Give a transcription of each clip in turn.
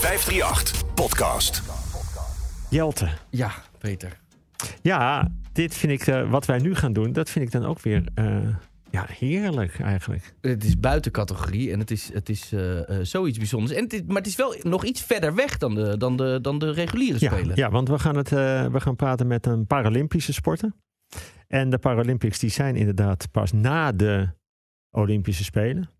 538 Podcast. Jelte. Ja, Peter. Ja, dit vind ik, eh, wat wij nu gaan doen, dat vind ik dan ook weer eh, ja, heerlijk eigenlijk. Het is buiten categorie en het is, het is eh, eh, zoiets bijzonders. En het is, maar het is wel nog iets verder weg dan de, dan de, dan de reguliere Ja, spelen. ja, want we gaan, het, eh, we gaan praten met een Paralympische sporter. En de Paralympics die zijn inderdaad pas na de Olympische Spelen.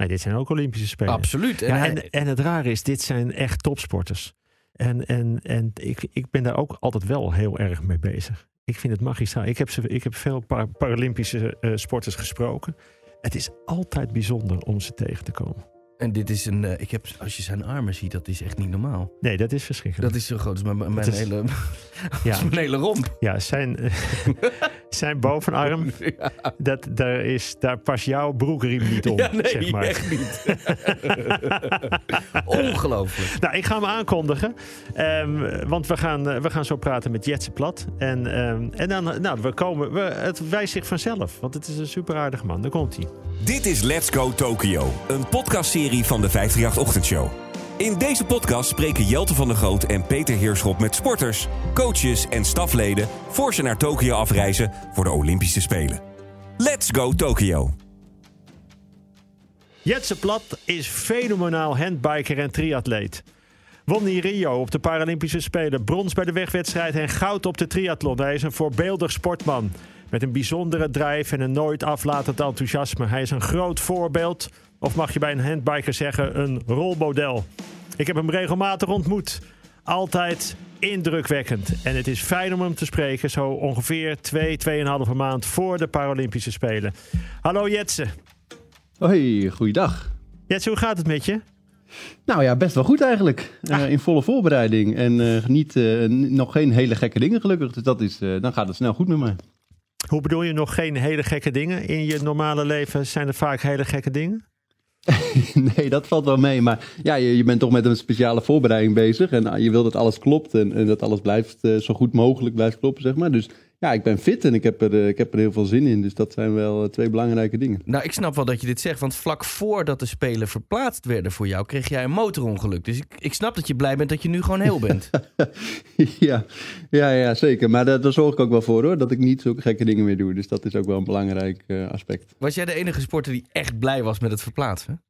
Maar dit zijn ook Olympische Spelen. Absoluut. En Ja, hij- en, en het rare is, dit zijn echt topsporters. En, en, en ik, ik ben daar ook altijd wel heel erg mee bezig. Ik vind het magistraal. Ik heb, ze, ik heb veel para- Paralympische eh, sporters gesproken. Het is altijd bijzonder om ze tegen te komen. en dit is een. eh, ik heb, als je zijn armen ziet, dat is echt niet normaal. Nee, dat is verschrikkelijk. Dat is zo groot als mijn, mijn, is- hele, ja, mijn hele romp. ja, zijn, zijn bovenarm, Ja, dat, daar, is, daar past jouw broekriem niet om, ja, nee, zeg maar. echt niet. Ongelooflijk. Nou, ik ga hem aankondigen. Ehm, want we gaan, eh, we gaan zo praten met Jetse Plat. En, ehm, en dan, nou, we komen, we, het wijst zich vanzelf. Want het is een super aardige man. Daar komt hij. Dit is Let's Go Tokyo, een podcastserie van de 538 Ochtendshow. In deze podcast spreken Jelte van der Groot en Peter Heerschop met sporters, coaches en stafleden voor ze naar Tokio afreizen voor de Olympische Spelen. Let's Go Tokyo. Jetse Plat is fenomenaal handbiker en triatleet. Won in Rio op de Paralympische Spelen, brons bij de wegwedstrijd en goud op de triathlon. Hij is een voorbeeldig sportman met een bijzondere drijf en een nooit aflatend enthousiasme. Hij is een groot voorbeeld, of mag je bij een handbiker zeggen, een rolmodel. Ik heb hem regelmatig ontmoet. Altijd indrukwekkend. En het is fijn om hem te spreken, zo ongeveer twee, tweeënhalve maand voor de Paralympische Spelen. Hallo Jetse. Hoi, goeiedag. Jetse, hoe gaat het met je? Nou ja, best wel goed eigenlijk. Eh, in volle voorbereiding. En eh, niet, eh, nog geen hele gekke dingen gelukkig. Dus dat is, dan gaat het snel goed met mij. Hoe bedoel je nog geen hele gekke dingen? In je normale leven zijn er vaak hele gekke dingen? nee, dat valt wel mee. Maar ja, je, bent toch met een speciale voorbereiding bezig. En ah, je wil dat alles klopt. En, en dat alles blijft eh, zo goed mogelijk blijft kloppen, zeg maar. Dus ja, ik ben fit en ik heb er, eh, ik heb er heel veel zin in. Dus dat zijn wel eh, twee belangrijke dingen. Nou, ik snap wel dat je dit zegt. Want vlak voordat de Spelen verplaatst werden voor jou, kreeg jij een motorongeluk. Dus ik, ik snap dat je blij bent dat je nu gewoon heel bent. ja, ja, ja, zeker. Maar daar, daar zorg ik ook wel voor hoor. Dat ik niet zulke gekke dingen meer doe. Dus dat is ook wel een belangrijk eh, aspect. Was jij de enige sporter die echt blij was met het verplaatsen?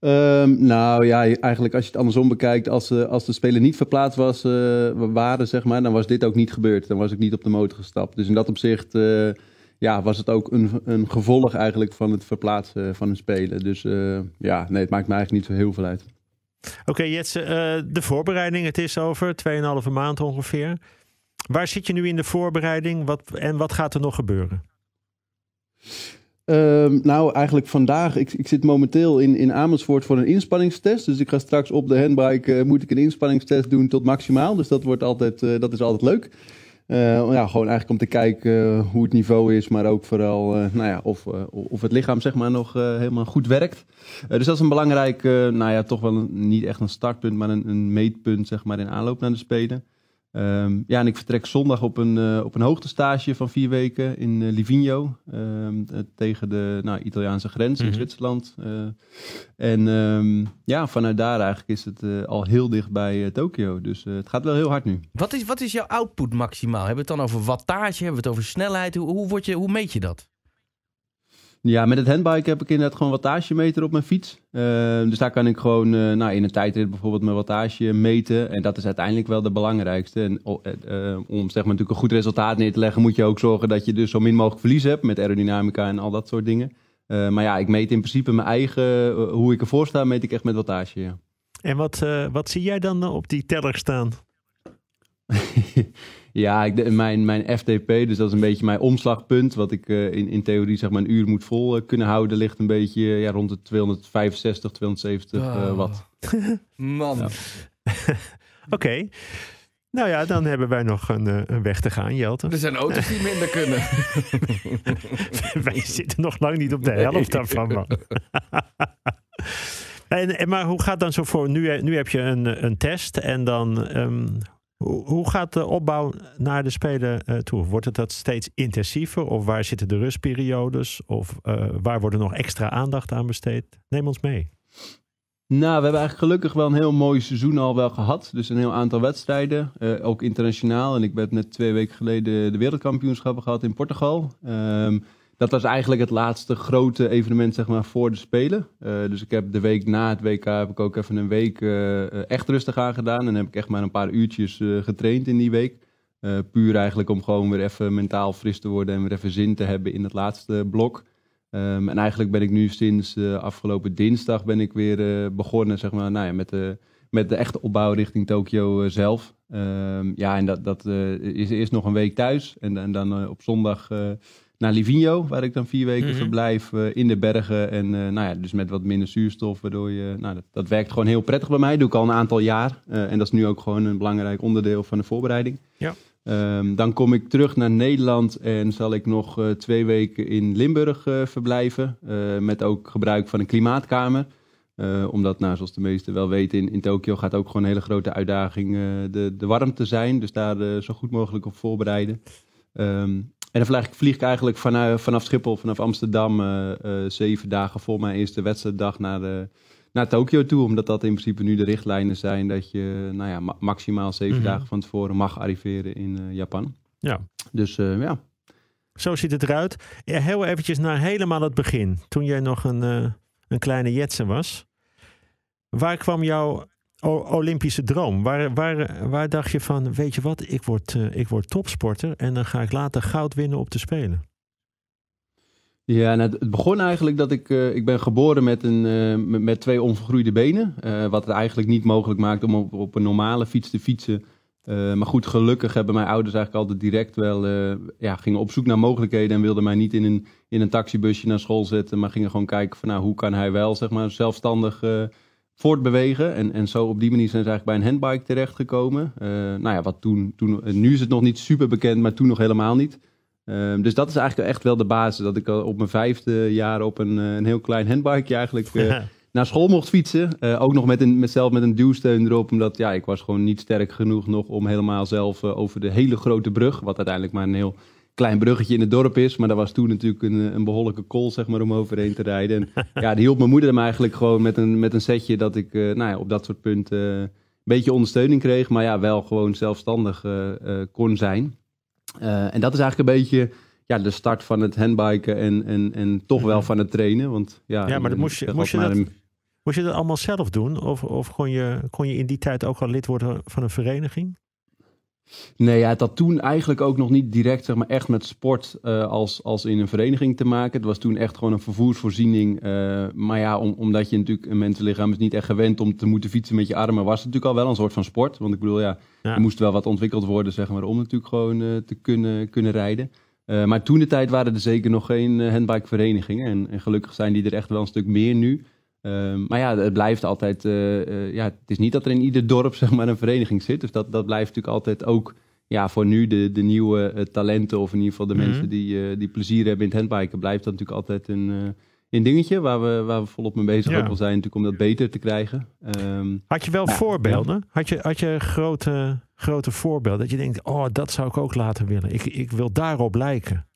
Ehm, nou ja, eigenlijk als je het andersom bekijkt, als, eh, als de speler niet verplaatst was, eh, waren, zeg maar, dan was dit ook niet gebeurd. Dan was ik niet op de motor gestapt. Dus in dat opzicht eh, ja, was het ook een, een gevolg eigenlijk van het verplaatsen van een speler. Dus eh, ja, nee, het maakt me eigenlijk niet zo heel veel uit. Oké, Jetse, eh, de voorbereiding. Het is over 2,5 maand ongeveer. Waar zit je nu in de voorbereiding wat, en wat gaat er nog gebeuren? Ehm, nou, eigenlijk vandaag, ik, ik zit momenteel in, in Amersfoort voor een inspanningstest. Dus ik ga straks op de handbike, eh, moet ik een inspanningstest doen tot maximaal. Dus dat, wordt altijd, eh, dat is altijd leuk. Eh, ja, gewoon eigenlijk om te kijken hoe het niveau is, maar ook vooral nou ja, of, of het lichaam zeg maar, nog helemaal goed werkt. Dus dat is een belangrijk, nou ja, toch wel niet echt een startpunt, maar een, een meetpunt zeg maar, in aanloop naar de Spelen. Ehm, ja, en ik vertrek zondag op een, eh, op een hoogtestage van vier weken in eh, Livigno. ehm, eh, tegen de nou, Italiaanse grens Mhm. in Zwitserland. Eh, en ehm, ja, vanuit daar eigenlijk is het al heel dicht bij Tokio. Dus het gaat wel heel hard nu. Wat is, wat is jouw output maximaal? Hebben we het dan over wattage? Hebben we het over snelheid? Hoe, hoe, word je, hoe meet je dat? Ja, met het handbike heb ik inderdaad gewoon wattagemeter op mijn fiets. Ehm, dus daar kan ik gewoon eh, nou, in een tijdrit bijvoorbeeld mijn wattage meten. En dat is uiteindelijk wel de belangrijkste. En oh, eh, eh, om zeg maar, natuurlijk een goed resultaat neer te leggen, moet je ook zorgen dat je dus zo min mogelijk verlies hebt met aerodynamica en al dat soort dingen. Maar ja, ik meet in principe mijn eigen, hoe ik ervoor sta, meet ik echt met wattage. Ja. En wat, wat zie jij dan op die teller staan? ja, ik, mijn, mijn FTP, dus dat is een beetje mijn omslagpunt. Wat ik eh, in, in theorie zeg maar een uur moet vol eh, kunnen houden, ligt een beetje eh, ja, rond de 265, 270 eh, Oh. watt. Man. Oké. Nou ja, dan hebben wij nog een, eh, een weg te gaan, Jelte. Er zijn auto's die minder kunnen. wij zitten nog lang niet op de helft daarvan, man. en, en, maar hoe gaat dan zo voor? Nu, nu heb je een, een test en dan... ehm, hoe, gaat de opbouw naar de Spelen eh, toe? Wordt het dat steeds intensiever? Of waar zitten de rustperiodes? Of eh, waar wordt er nog extra aandacht aan besteed? Neem ons mee. Nou, we hebben eigenlijk gelukkig wel een heel mooi seizoen al wel gehad. Dus een heel aantal wedstrijden, eh, ook internationaal. En ik ben net twee weken geleden de wereldkampioenschappen gehad in Portugal. Ehm, dat was eigenlijk het laatste grote evenement zeg maar, voor de Spelen. Eh, dus ik heb de week na het WK heb ik ook even een week eh, echt rustig aan gedaan. En heb ik echt maar een paar uurtjes getraind in die week. puur eigenlijk om gewoon weer even mentaal fris te worden en weer even zin te hebben in het laatste blok. Ehm, en eigenlijk ben ik nu sinds uh, afgelopen dinsdag ben ik weer uh, begonnen zeg maar, nou ja, met, de, met de echte opbouw richting Tokio uh, zelf. Um, ja, en dat, dat is eerst nog een week thuis. En, en dan op zondag naar Livigno, waar ik dan vier weken mm -hmm. verblijf in de bergen. En nou ja, dus met wat minder zuurstof, waardoor je... Nou, dat, dat werkt gewoon heel prettig bij mij. Dat doe ik al een aantal jaar. en dat is nu ook gewoon een belangrijk onderdeel van de voorbereiding. Ja. Um, dan kom ik terug naar Nederland en zal ik nog uh, twee weken in Limburg uh, verblijven. Uh, met ook gebruik van een klimaatkamer. omdat, nou, zoals de meesten wel weten, in, in Tokio gaat ook gewoon een hele grote uitdaging de, de warmte zijn. Dus daar zo goed mogelijk op voorbereiden. Um, en dan vlieg, vlieg ik eigenlijk vanuit, vanaf Schiphol, vanaf Amsterdam, zeven dagen voor mijn eerste wedstrijddag naar de naar Tokio toe. Omdat dat in principe nu de richtlijnen zijn dat je nou ja, maximaal zeven mm -hmm. dagen van tevoren mag arriveren in uh, Japan. Ja. Dus uh, ja. Zo ziet het eruit. Ja, heel eventjes naar helemaal het begin. Toen jij nog een, uh, een kleine jetsen was. Waar kwam jouw Olympische droom? Waar, waar, waar dacht je van, weet je wat, ik word, ik word topsporter en dan ga ik later goud winnen op de Spelen? Ja, nou, het begon eigenlijk dat ik, uh, ik ben geboren met, een, uh, met twee onvergroeide benen. Wat het eigenlijk niet mogelijk maakt om op, op een normale fiets te fietsen. maar goed, gelukkig hebben mijn ouders eigenlijk altijd direct wel, ja, gingen op zoek naar mogelijkheden. En wilden mij niet in een, in een taxibusje naar school zetten. Maar gingen gewoon kijken van nou, hoe kan hij wel, zeg maar, zelfstandig voortbewegen. En, en zo op die manier zijn ze eigenlijk bij een handbike terechtgekomen. nou ja, wat toen, toen, nu is het nog niet super bekend, maar toen nog helemaal niet. Um, dus dat is eigenlijk echt wel de basis. Dat ik al op mijn vijfde jaar op een, een heel klein handbike eigenlijk uh, naar school mocht fietsen. Ook nog met een, met, zelf met een duwsteun erop. Omdat ja, ik was gewoon niet sterk genoeg nog om helemaal zelf over de hele grote brug. Wat uiteindelijk maar een heel klein bruggetje in het dorp is. Maar dat was toen natuurlijk een, een behoorlijke kol zeg maar, om overheen te rijden. En ja, die hielp mijn moeder hem eigenlijk gewoon met een, met een setje dat ik nou ja, op dat soort punten een beetje ondersteuning kreeg. Maar ja, wel gewoon zelfstandig kon zijn. En dat is eigenlijk een beetje ja, de start van het handbiken en, en, en toch wel mhm. van het trainen. Want, ja, ja, maar dat moest je, moest, je dat, een... moest je dat allemaal zelf doen? Of, of kon, je, kon je in die tijd ook al lid worden van een vereniging? Nee, ja, het had toen eigenlijk ook nog niet direct zeg maar, echt met sport uh, als, als in een vereniging te maken. Het was toen echt gewoon een vervoersvoorziening. Uh, maar ja, om, omdat je natuurlijk een mensenlichaam is niet echt gewend om te moeten fietsen met je armen, was het natuurlijk al wel een soort van sport. Want ik bedoel, ja, ja. er moest wel wat ontwikkeld worden zeg maar, om natuurlijk gewoon uh, te kunnen, kunnen rijden. maar toen de tijd waren er zeker nog geen handbikeverenigingen. En, en gelukkig zijn die er echt wel een stuk meer nu. Uh, maar ja, het blijft altijd. Uh, uh, ja, het is niet dat er in ieder dorp zeg maar, een vereniging zit. Dus dat, dat blijft natuurlijk altijd ook ja, voor nu de, de nieuwe talenten, of in ieder geval de mm -hmm. mensen die, die plezier hebben in het handbiken, blijft dat natuurlijk altijd een, een dingetje waar we, waar we volop mee bezig ja. zijn, natuurlijk om dat beter te krijgen. Um, had je wel ja, voorbeelden? Had je, had je grote, grote voorbeelden dat je denkt, oh, dat zou ik ook laten willen. Ik, ik wil daarop lijken.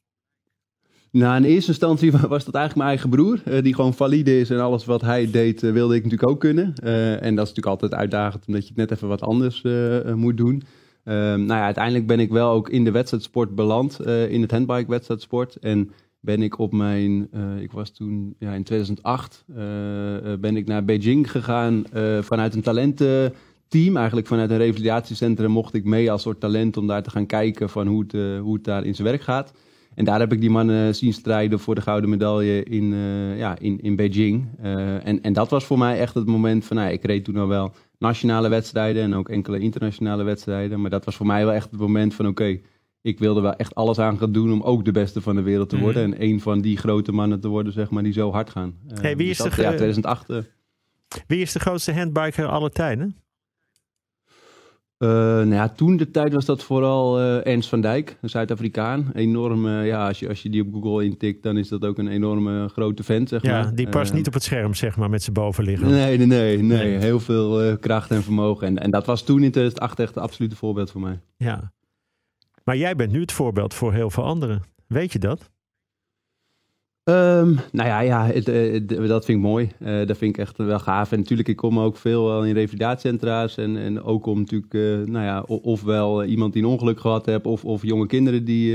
Nou, in eerste instantie was dat eigenlijk mijn eigen broer, uh, die gewoon valide is en alles wat hij deed, uh, wilde ik natuurlijk ook kunnen. Uh, en dat is natuurlijk altijd uitdagend, omdat je het net even wat anders moet doen. nou ja, uiteindelijk ben ik wel ook in de wedstrijdsport beland, in het handbike wedstrijdsport. En ben ik op mijn, ik was toen ja, in 2008, ben ik naar Beijing gegaan vanuit een talententeam. Eigenlijk vanuit een revalidatiecentrum mocht ik mee als soort talent om daar te gaan kijken van hoe het, hoe het daar in zijn werk gaat. En daar heb ik die mannen zien strijden voor de gouden medaille in, uh, ja, in, in Beijing. Uh, en, en dat was voor mij echt het moment van, nou, ik reed toen al wel nationale wedstrijden en ook enkele internationale wedstrijden. Maar dat was voor mij wel echt het moment van, oké, okay, ik wilde wel echt alles aan gaan doen om ook de beste van de wereld te worden. Mm. En een van die grote mannen te worden, zeg maar, die zo hard gaan. Uh, hey, wie, is dus de, ja, 2008, wie is de grootste handbiker aller tijden? Uh, nou ja, toen de tijd was dat vooral uh, Ernst van Dijk, een Zuid-Afrikaan. Enorm, uh, ja, als je, als je die op Google intikt, dan is dat ook een enorme grote vent, zeg ja, maar. die past niet op het scherm, zeg maar, met zijn bovenlichaam. Nee, nee, nee. nee. nee. Heel veel kracht en vermogen. En, en dat was toen in 2008 echt het absolute voorbeeld voor mij. Ja. Maar jij bent nu het voorbeeld voor heel veel anderen. Weet je dat? Um, nou ja, ja het, het, dat vind ik mooi. Uh, dat vind ik echt wel gaaf. En natuurlijk, ik kom ook veel in revalidatiecentra's. En, en ook om natuurlijk, nou ja, ofwel iemand die een ongeluk gehad heeft, of, of jonge kinderen die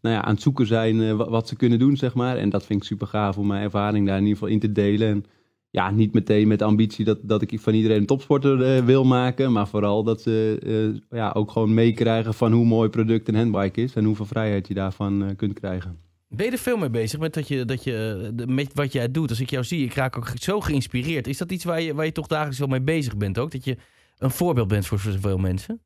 nou ja, aan het zoeken zijn wat, wat, ze kunnen doen, zeg maar. En dat vind ik super gaaf om mijn ervaring daar in ieder geval in te delen. En ja, niet meteen met de ambitie dat, dat ik van iedereen een topsporter wil maken. Maar vooral dat ze ja, ook gewoon meekrijgen van hoe mooi product een handbike is. En hoeveel vrijheid je daarvan kunt krijgen. Ben je er veel mee bezig met, dat je, dat je, met wat jij doet? Als ik jou zie, ik raak ook zo geïnspireerd. Is dat iets waar je, waar je toch dagelijks wel mee bezig bent ook? Dat je een voorbeeld bent voor zoveel mensen?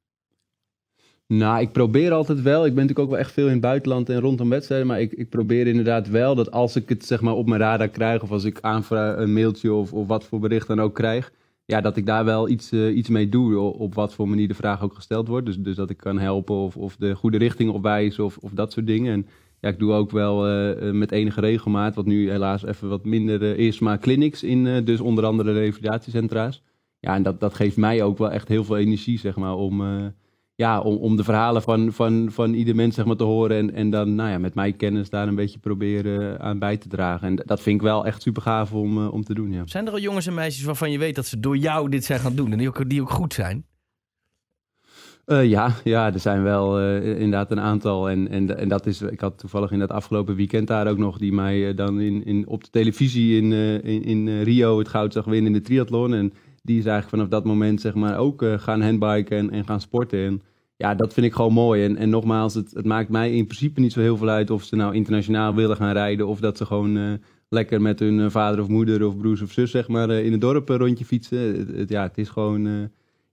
Nou, ik probeer altijd wel. Ik ben natuurlijk ook wel echt veel in het buitenland en rondom wedstrijden. Maar ik, ik probeer inderdaad wel dat als ik het zeg maar op mijn radar krijg... of als ik aanvraag, een mailtje of, of wat voor bericht dan ook krijg... ja, dat ik daar wel iets, uh, iets mee doe op, wat voor manier de vraag ook gesteld wordt. Dus, dus dat ik kan helpen of, of de goede richting opwijzen of, of dat soort dingen. En ja, ik doe ook wel uh, met enige regelmaat, wat nu helaas even wat minder uh, is, maar clinics in dus onder andere revalidatiecentra's. Ja, en dat, dat geeft mij ook wel echt heel veel energie, zeg maar, om, ja, om, om de verhalen van, van, van ieder mens zeg maar, te horen en, en dan nou ja, met mijn kennis daar een beetje proberen aan bij te dragen. En dat vind ik wel echt super gaaf om, om te doen, ja. Zijn er al jongens en meisjes waarvan je weet dat ze door jou dit zijn gaan doen en die ook, die ook goed zijn? Uh, ja, ja, er zijn wel uh, inderdaad een aantal. En, en, en dat is, ik had toevallig in dat afgelopen weekend daar ook nog, die mij uh, dan in, in, op de televisie in, in, in Rio het goud zag winnen in de triathlon. En die is eigenlijk vanaf dat moment zeg maar ook gaan handbiken en, en gaan sporten. En ja, dat vind ik gewoon mooi. En, en nogmaals, het, het maakt mij in principe niet zo heel veel uit of ze nou internationaal willen gaan rijden. Of dat ze gewoon lekker met hun vader of moeder of broers of zus zeg maar in het dorp een rondje fietsen. Ja, het is gewoon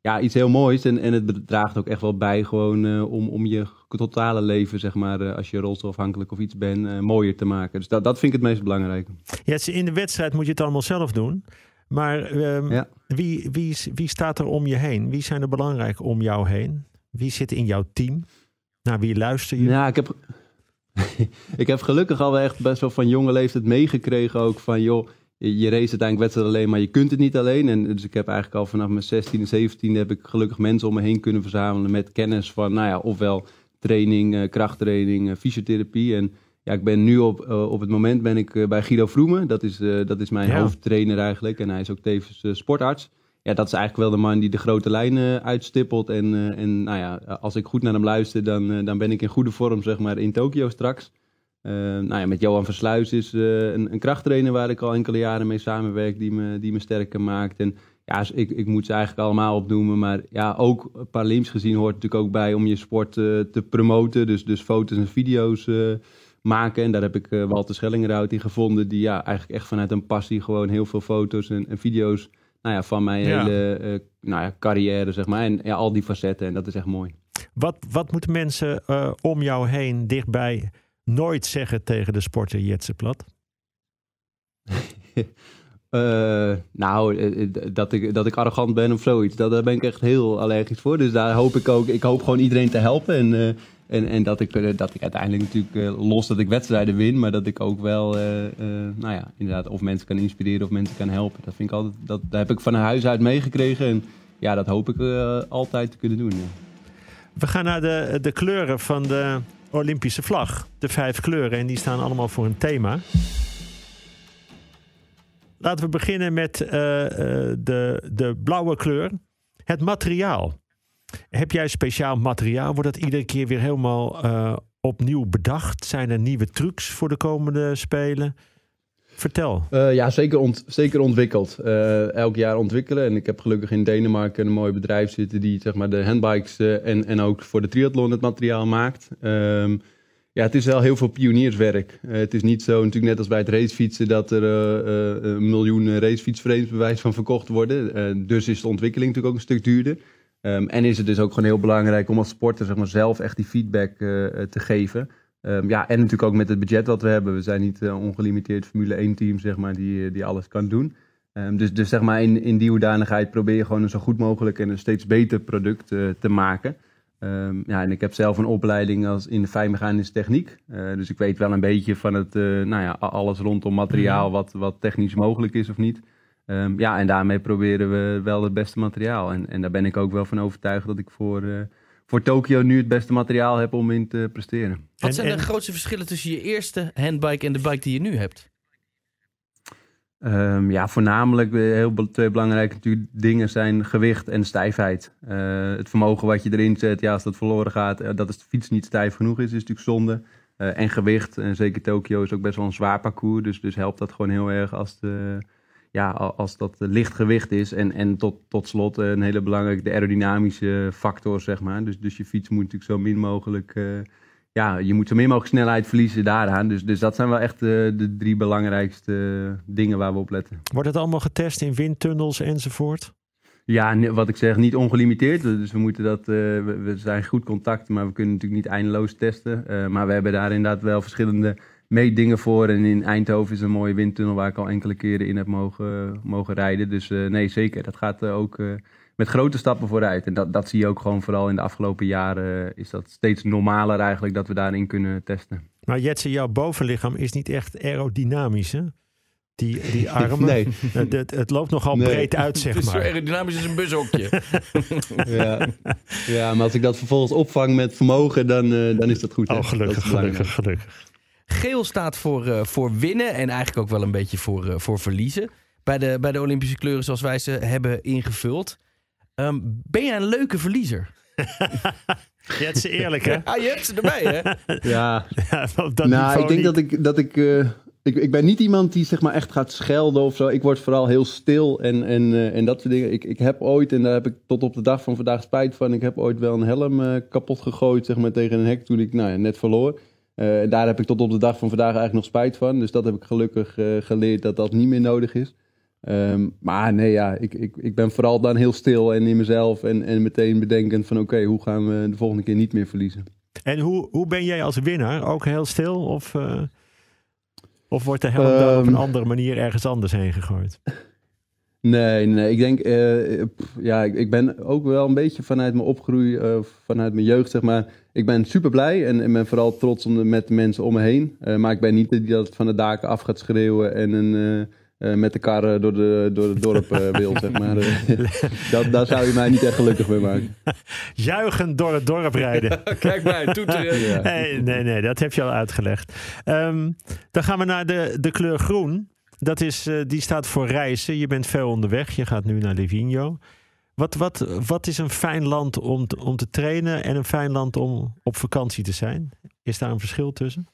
ja, iets heel moois. En, en het draagt ook echt wel bij gewoon uh, om, om je totale leven, zeg maar, uh, als je rolstofafhankelijk of iets bent, uh, mooier te maken. Dus dat, dat vind ik het meest belangrijk. Ja, in de wedstrijd moet je het allemaal zelf doen. Maar um, ja. wie, wie, wie staat er om je heen? Wie zijn er belangrijk om jou heen? Wie zit in jouw team? Naar wie luister je? Ja, ik heb, ik heb gelukkig al echt best wel van jonge leeftijd meegekregen ook van, joh, je, race uiteindelijk wedstrijd alleen, maar je kunt het niet alleen. En dus ik heb eigenlijk al vanaf mijn 16 en 17 heb ik gelukkig mensen om me heen kunnen verzamelen met kennis van, nou ja, ofwel training, uh, krachttraining, uh, fysiotherapie. En ja, ik ben nu op, uh, op het moment ben ik bij Guido Vroemen. Dat is, dat is mijn ja. hoofdtrainer eigenlijk. En hij is ook tevens sportarts. Ja, dat is eigenlijk wel de man die de grote lijnen uitstippelt. En, en nou ja, als ik goed naar hem luister, dan, dan ben ik in goede vorm, zeg maar, in Tokio straks. Uh, nou ja, met Johan Versluis is uh, een, een, krachttrainer waar ik al enkele jaren mee samenwerk, die me, die me sterker maakt. En ja, ik, ik moet ze eigenlijk allemaal opnoemen. Maar ja, ook Paralympisch gezien hoort natuurlijk ook bij om je sport uh, te promoten. Dus, dus foto's en video's maken. En daar heb ik Walter Schellingerhout in gevonden, die ja, eigenlijk echt vanuit een passie gewoon heel veel foto's en, en video's nou ja, van mijn ja. hele nou ja, carrière, zeg maar. En ja, al die facetten. En dat is echt mooi. Wat, wat moeten mensen om jou heen dichtbij nooit zeggen tegen de sporter Jetse Plat? Uh, nou, eh, eh, dat ik, dat ik arrogant ben of zoiets, dat, daar ben ik echt heel allergisch voor. Dus daar hoop ik ook, ik hoop gewoon iedereen te helpen. En, uh, en, en dat, ik, dat ik uiteindelijk natuurlijk, los dat ik wedstrijden win, maar dat ik ook wel, nou ja, inderdaad, of mensen kan inspireren of mensen kan helpen. Dat vind ik altijd, dat, daar heb ik van huis uit meegekregen. En ja, dat hoop ik altijd te kunnen doen. Ja. We gaan naar de, de kleuren van de Olympische vlag. De vijf kleuren en die staan allemaal voor een thema. Laten we beginnen met uh, de, de blauwe kleur. Het materiaal. Heb jij speciaal materiaal? Wordt dat iedere keer weer helemaal uh, opnieuw bedacht? Zijn er nieuwe trucs voor de komende Spelen? Vertel. Uh, ja, zeker, ont zeker ontwikkeld. Uh, elk jaar ontwikkelen. En ik heb gelukkig in Denemarken een mooi bedrijf zitten die zeg maar, de handbikes uh, en, en ook voor de triathlon het materiaal maakt. Um, ja, het is wel heel veel pionierswerk. het is niet zo, natuurlijk net als bij het racefietsen, dat er een miljoen racefietsframes bewijs van verkocht worden. dus is de ontwikkeling natuurlijk ook een stuk duurder. Um, en is het dus ook gewoon heel belangrijk om als sporter zeg maar, zelf echt die feedback te geven. Um, ja, en natuurlijk ook met het budget wat we hebben. We zijn niet uh, ongelimiteerd Formule 1 team, zeg maar, die, eh, die alles kan doen. Um, dus, dus zeg maar in, in die hoedanigheid probeer je gewoon een zo goed mogelijk en een steeds beter product uh, te maken. Um, ja, en ik heb zelf een opleiding als in de fijnmechanische techniek. Uh, dus ik weet wel een beetje van het, nou ja, alles rondom materiaal, wat, wat technisch mogelijk is of niet. ja, en daarmee proberen we wel het beste materiaal. En, en daar ben ik ook wel van overtuigd dat ik voor voor Tokio nu het beste materiaal heb om in te presteren. Wat zijn en- de grootste verschillen tussen je eerste handbike en de bike die je nu hebt? Ehm, ja, voornamelijk de heel twee belangrijke dingen zijn gewicht en stijfheid. Eh, het vermogen wat je erin zet, ja, als dat verloren gaat, eh, dat is de fiets niet stijf genoeg is, is natuurlijk zonde. Eh, en gewicht, en zeker Tokio is ook best wel een zwaar parcours, dus, dus helpt dat gewoon heel erg als, de, ja, als dat licht gewicht is. En, en tot, tot slot eh, een hele belangrijke de aerodynamische factor, zeg maar. Dus, dus je fiets moet natuurlijk zo min mogelijk eh, ja, je moet zo min mogelijk snelheid verliezen daaraan. Dus, dus dat zijn wel echt eh, de drie belangrijkste dingen waar we op letten. Wordt het allemaal getest in windtunnels enzovoort? Ja, wat ik zeg, niet ongelimiteerd. Dus we moeten dat. eh, we, we zijn goed contact, maar we kunnen natuurlijk niet eindeloos testen. Eh, maar we hebben daar inderdaad wel verschillende meetdingen voor. En in Eindhoven is een mooie windtunnel waar ik al enkele keren in heb mogen, mogen rijden. Dus eh, nee, zeker. Dat gaat eh, ook eh, met grote stappen vooruit. En dat, dat zie je ook gewoon vooral in de afgelopen jaren. is dat steeds normaler eigenlijk dat we daarin kunnen testen. Maar Jetse, jouw bovenlichaam is niet echt aerodynamisch, hè? Die, die armen. Nee. Het, het, het loopt nogal Nee. breed uit, zeg Het is zo maar. aerodynamisch als een bushokje. Ja. ja, maar als ik dat vervolgens opvang met vermogen, dan, eh, dan is dat goed. hè. Oh, gelukkig, gelukkig, gelukkig. Geel staat voor, eh, voor winnen en eigenlijk ook wel een beetje voor, eh, voor verliezen. Bij de, bij de Olympische kleuren zoals wij ze hebben ingevuld. Ehm, ben jij een leuke verliezer? Jetse, eerlijk, hè? Ah, je hebt ze erbij, hè? Ja, Ja, dat nou, ik denk niet. dat ik. Dat ik eh, ik, ik ben niet iemand die zeg maar echt gaat schelden of zo. Ik word vooral heel stil en, en, eh, en dat soort dingen. Ik, ik heb ooit, en daar heb ik tot op de dag van vandaag spijt van. Ik heb ooit wel een helm eh, kapot gegooid zeg maar, tegen een hek toen ik nou, ja, net verloor. Eh, daar heb ik tot op de dag van vandaag eigenlijk nog spijt van. Dus dat heb ik gelukkig eh, geleerd dat dat niet meer nodig is. Ehm, maar nee, ja, ik, ik, ik ben vooral dan heel stil en in mezelf. En, en meteen bedenkend van oké, hoe gaan we de volgende keer niet meer verliezen? En hoe, hoe ben jij als winnaar? Ook heel stil? Of, eh, of wordt de helm dan op een Ehm. andere manier ergens anders heen gegooid? Nee, nee, ik denk, pff, ja, ik, ik ben ook wel een beetje vanuit mijn opgroei, eh, vanuit mijn jeugd, zeg maar. Ik ben super blij en, en ben vooral trots om de, met de mensen om me heen. Eh, maar ik ben niet die dat van de daken af gaat schreeuwen en een, eh, eh, met de kar door, de, door het dorp wil, zeg maar. Dat, daar zou je mij niet echt gelukkig mee maken. Juichend door het dorp rijden. Kijk maar, toeteren. Ja. Nee, nee, nee, dat heb je al uitgelegd. Ehm, dan gaan we naar de, de kleur groen. Dat is, die staat voor reizen. Je bent veel onderweg. Je gaat nu naar Livigno. Wat, wat, wat is een fijn land om te, om te trainen en een fijn land om op vakantie te zijn? Is daar een verschil tussen?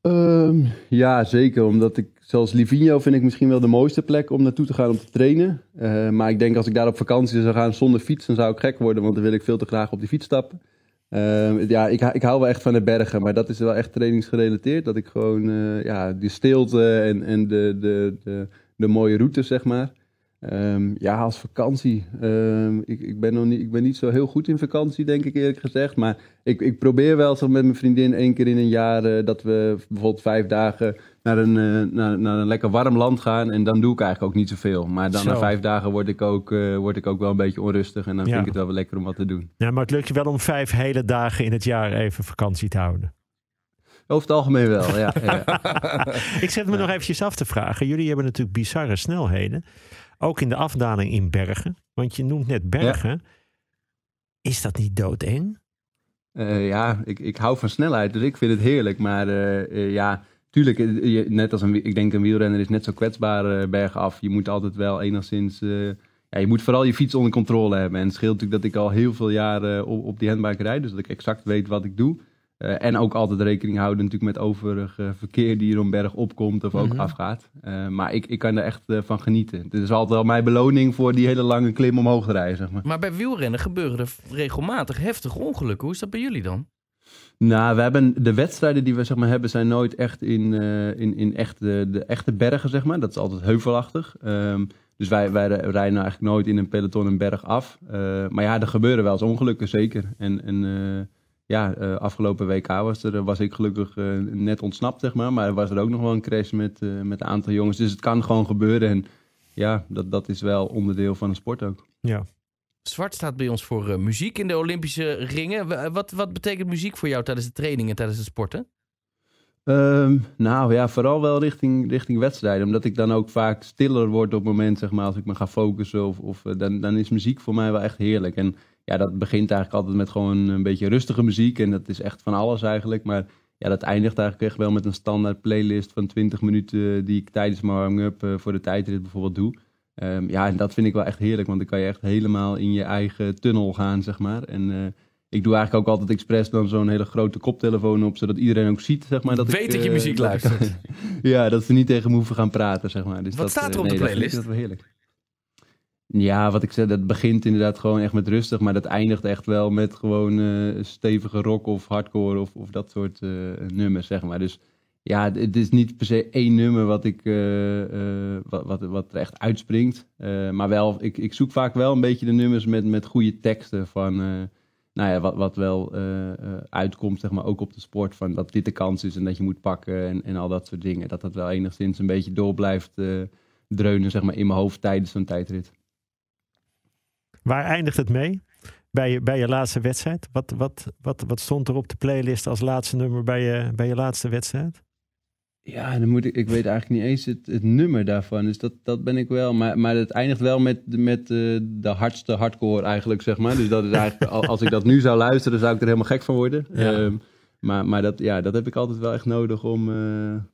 Ehm, ja, zeker. Omdat ik, zoals Livigno vind ik misschien wel de mooiste plek om naartoe te gaan om te trainen. Eh, maar ik denk als ik daar op vakantie zou gaan zonder fiets, dan zou ik gek worden. Want dan wil ik veel te graag op die fiets stappen. Ehm, ja, ik, ik hou wel echt van de bergen, maar dat is wel echt trainingsgerelateerd. Dat ik gewoon, eh, ja, die stilte en, en de, de, de, de mooie routes, zeg maar. Ehm, ja, als vakantie. Ehm, ik, ik, ben nog niet, ik ben niet zo heel goed in vakantie, denk ik eerlijk gezegd. Maar ik, ik probeer wel zo met mijn vriendin één keer in een jaar eh, dat we bijvoorbeeld vijf dagen naar een, eh, naar, naar een lekker warm land gaan. En dan doe ik eigenlijk ook niet zoveel. Maar dan Zo. na vijf dagen word ik, ook, eh, word ik ook wel een beetje onrustig. En dan Ja. vind ik het wel weer lekker om wat te doen. Ja, maar het lukt je wel om vijf hele dagen in het jaar even vakantie te houden. Over het algemeen wel, ja. ja. Ik zet me nog eventjes af te vragen. Jullie hebben natuurlijk bizarre snelheden. Ook in de afdaling in bergen. Want je noemt net bergen. Is dat niet doodeng? Eh, ja, ik, ik hou van snelheid, dus ik vind het heerlijk. Maar eh, ja, tuurlijk, je- net als een, ik denk een wielrenner is net zo kwetsbaar bergaf. Je moet altijd wel enigszins, ja, je moet vooral je fiets onder controle hebben. En het scheelt natuurlijk dat ik al heel veel jaren op, op die handbike rijd, dus dat ik exact weet wat ik doe. Eh, en ook altijd rekening houden natuurlijk met overig verkeer die er een berg opkomt of ook Mhm. afgaat. Eh, maar ik, ik kan er echt eh, van genieten. Het is altijd wel mijn beloning voor die hele lange klim omhoog te rijden, zeg maar. Maar bij wielrennen gebeuren er regelmatig heftige ongelukken. Hoe is dat bij jullie dan? Nou, we hebben de wedstrijden die we zeg maar, hebben zijn nooit echt in, in, in echt de, de echte bergen, zeg maar. Dat is altijd heuvelachtig. Ehm, dus wij, wij rijden nou eigenlijk nooit in een peloton een berg af. Maar ja, er gebeuren wel eens ongelukken, zeker. En, en ja, eh, afgelopen WK was, er, was ik gelukkig eh, net ontsnapt, zeg maar. Maar er was er ook nog wel een crash met, eh, met een aantal jongens. Dus het kan gewoon gebeuren. En ja, dat, dat is wel onderdeel van de sport ook. Ja. Zwart staat bij ons voor eh, muziek in de Olympische ringen. Wat, wat betekent muziek voor jou tijdens de trainingen, tijdens het sporten? Ehm, nou ja, vooral wel richting, richting wedstrijden. Omdat ik dan ook vaak stiller word op het moment, zeg maar, als ik me ga focussen. Of, of, dan, dan is muziek voor mij wel echt heerlijk. En ja, dat begint eigenlijk altijd met gewoon een beetje rustige muziek. En dat is echt van alles eigenlijk. Maar ja, dat eindigt eigenlijk echt wel met een standaard playlist van 20 minuten die ik tijdens mijn warming-up uh, voor de tijdrit bijvoorbeeld doe. Um, ja, en dat vind ik wel echt heerlijk, want dan kan je echt helemaal in je eigen tunnel gaan, zeg maar. En uh, ik doe eigenlijk ook altijd expres dan zo'n hele grote koptelefoon op, zodat iedereen ook ziet, zeg maar. Dat Weet ik, dat je uh, muziek luistert. ja, dat we niet tegen me hoeven gaan praten, zeg maar. Dus Wat dat, staat er op de nee, dat vind ik- playlist? Dat wel heerlijk. Ja, wat ik zei, dat begint inderdaad gewoon echt met rustig, maar dat eindigt echt wel met gewoon eh, stevige rock of hardcore of, of dat soort eh, nummers, zeg maar. Dus ja, het is niet per se één nummer wat, ik, eh, wat, wat, wat er echt uitspringt. Maar wel, ik, ik zoek vaak wel een beetje de nummers met, met goede teksten van, nou ja, wat, wat wel uitkomt, zeg maar, ook op de sport. Van dat dit de kans is en dat je moet pakken en, en al dat soort dingen. Dat dat wel enigszins een beetje door blijft dreunen, zeg maar, in mijn hoofd tijdens zo'n tijdrit. Waar eindigt het mee? Bij je, bij je laatste wedstrijd? Wat, wat, wat, wat stond er op de playlist als laatste nummer bij je, bij je laatste wedstrijd? Ja, dan moet ik, ik weet eigenlijk niet eens het, het nummer daarvan. Dus dat, dat ben ik wel. Maar, maar het eindigt wel met, met eh, de hardste hardcore eigenlijk, zeg maar. Dus dat is eigenlijk, al- als ik dat nu zou luisteren, zou ik er helemaal gek van worden. Ja. Ehm, maar maar dat, ja, dat heb ik altijd wel echt nodig om, eh,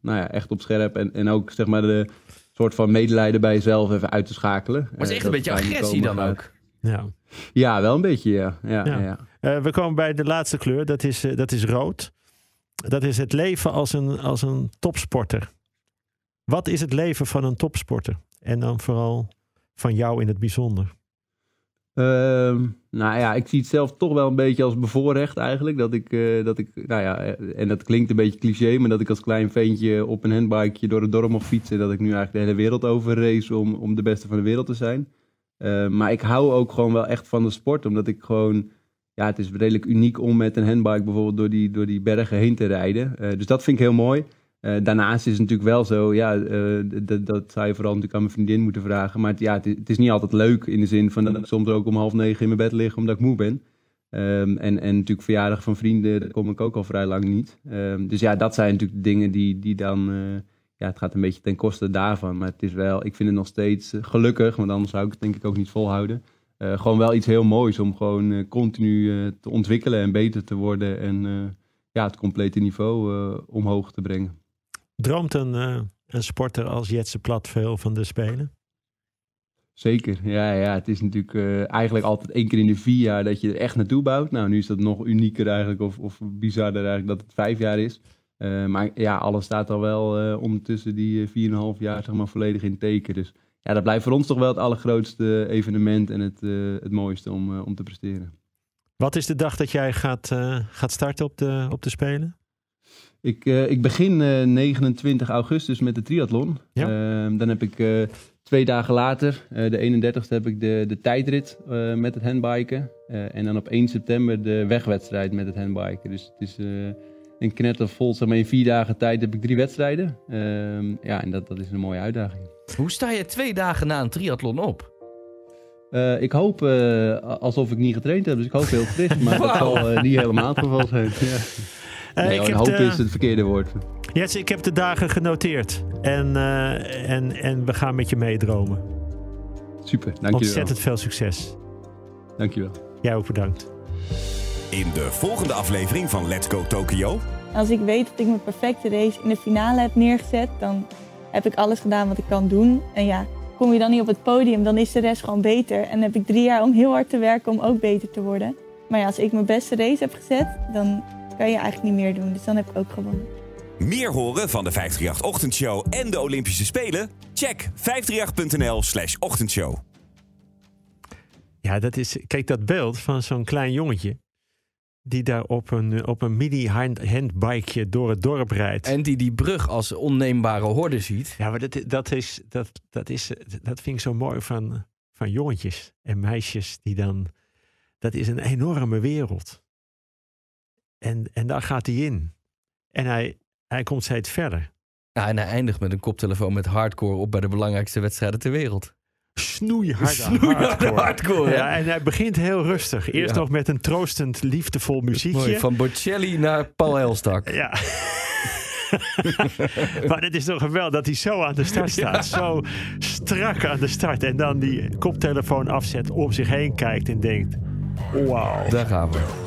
nou ja, echt op scherp. En, en ook, zeg maar, de soort van medelijden bij jezelf even uit te schakelen. Maar het is Eh, echt een dat beetje agressie dan ook. Ja. Ja, wel een beetje, ja. ja, Ja. ja. Eh, we komen bij de laatste kleur, dat is, eh, dat is rood. Dat is het leven als een, als een topsporter. Wat is het leven van een topsporter? En dan vooral van jou in het bijzonder. Ehm, nou ja, ik zie het zelf toch wel een beetje als bevoorrecht eigenlijk. Dat ik, eh, dat ik, nou ja, en dat klinkt een beetje cliché, maar dat ik als klein ventje op een handbikeje door het dorp mag fietsen. Dat ik nu eigenlijk de hele wereld over race om, om de beste van de wereld te zijn. Eh, maar ik hou ook gewoon wel echt van de sport, omdat ik gewoon, ja, het is redelijk uniek om met een handbike bijvoorbeeld door die, door die bergen heen te rijden. Eh, dus dat vind ik heel mooi. Eh, daarnaast is het natuurlijk wel zo, ja, dat zou je vooral natuurlijk aan mijn vriendin moeten vragen. Maar het, ja, het, is, niet altijd leuk in de zin van dat ik soms ook om half negen in mijn bed lig omdat ik moe ben. Ehm, en, en natuurlijk verjaardag van vrienden, daar kom ik ook al vrij lang niet. Ehm, dus ja, dat zijn natuurlijk dingen die, die dan, ja, het gaat een beetje ten koste daarvan. Maar het is wel, ik vind het nog steeds eh, gelukkig, want anders zou ik het denk ik ook niet volhouden. Eh, gewoon wel iets heel moois om gewoon eh, continu te ontwikkelen en beter te worden. En ja, het complete niveau omhoog te brengen. Droomt een, een sporter als Jetse Plat veel van de Spelen? Zeker, ja, ja. Het is natuurlijk eigenlijk altijd één keer in de vier jaar dat je er echt naartoe bouwt. Nou, nu is dat nog unieker eigenlijk, of, of bizarder eigenlijk dat het vijf jaar is. Eh, maar ja, alles staat al wel eh, ondertussen die eh, vier en een half jaar zeg maar, volledig in teken. Dus ja, dat blijft voor ons toch wel het allergrootste evenement en het, eh, het mooiste om, eh, om te presteren. Wat is de dag dat jij gaat, eh, gaat starten op de, op de Spelen? Ik, eh, ik begin eh, 29 augustus met de triathlon. Ja. Ehm, dan heb ik eh, twee dagen later, eh, de 31ste, heb ik de, de tijdrit eh, met het handbiken. Eh, en dan op 1 september de wegwedstrijd met het handbiken. Dus het is een knettervol, zeg maar in vier dagen tijd heb ik drie wedstrijden. Ehm, ja, en dat, dat is een mooie uitdaging. Hoe sta je twee dagen na een triathlon op? Eh, ik hoop eh, alsof ik niet getraind heb, dus ik hoop heel fris. Maar dat zal eh, niet helemaal het geval zijn. Ja. Nee, ik hoop de- is het verkeerde woord. Jetse, ik heb de dagen genoteerd. En, eh, en, en we gaan met je meedromen. Super, dankjewel. Ontzettend veel succes. Dankjewel. Jij ook bedankt. In de volgende aflevering van Let's Go Tokyo. Als ik weet dat ik mijn perfecte race in de finale heb neergezet, dan heb ik alles gedaan wat ik kan doen. En ja, kom je dan niet op het podium, dan is de rest gewoon beter. En heb ik drie jaar om heel hard te werken om ook beter te worden. Maar ja, als ik mijn beste race heb gezet, dan kan je eigenlijk niet meer doen. Dus dan heb ik ook gewonnen. Meer horen van de 538 Ochtendshow en de Olympische Spelen? Check 538.nl slash ochtendshow. Ja, dat is. Kijk, dat beeld van zo'n klein jongetje. Die daar op een, op een mini hand, handbikeje door het dorp rijdt. En die die brug als onneembare horde ziet. Ja, maar dat, dat, is, dat, dat, is, dat vind ik zo mooi van, van jongetjes en meisjes die dan. Dat is een enorme wereld. En, en daar gaat hij in. En hij, hij komt steeds verder. Ja, en hij eindigt met een koptelefoon met hardcore op bij de belangrijkste wedstrijden ter wereld. Snoeiharde Snoeiharde hardcore. hardcore? Ja, en hij begint heel rustig. Eerst Ja. nog met een troostend, liefdevol muziekje. Mooi, van Bocelli naar Paul Elstak. Ja. maar het is toch geweldig dat hij zo aan de start staat. Zo strak aan de start. En dan die koptelefoon afzet, om zich heen kijkt en denkt... Wauw. Daar gaan we.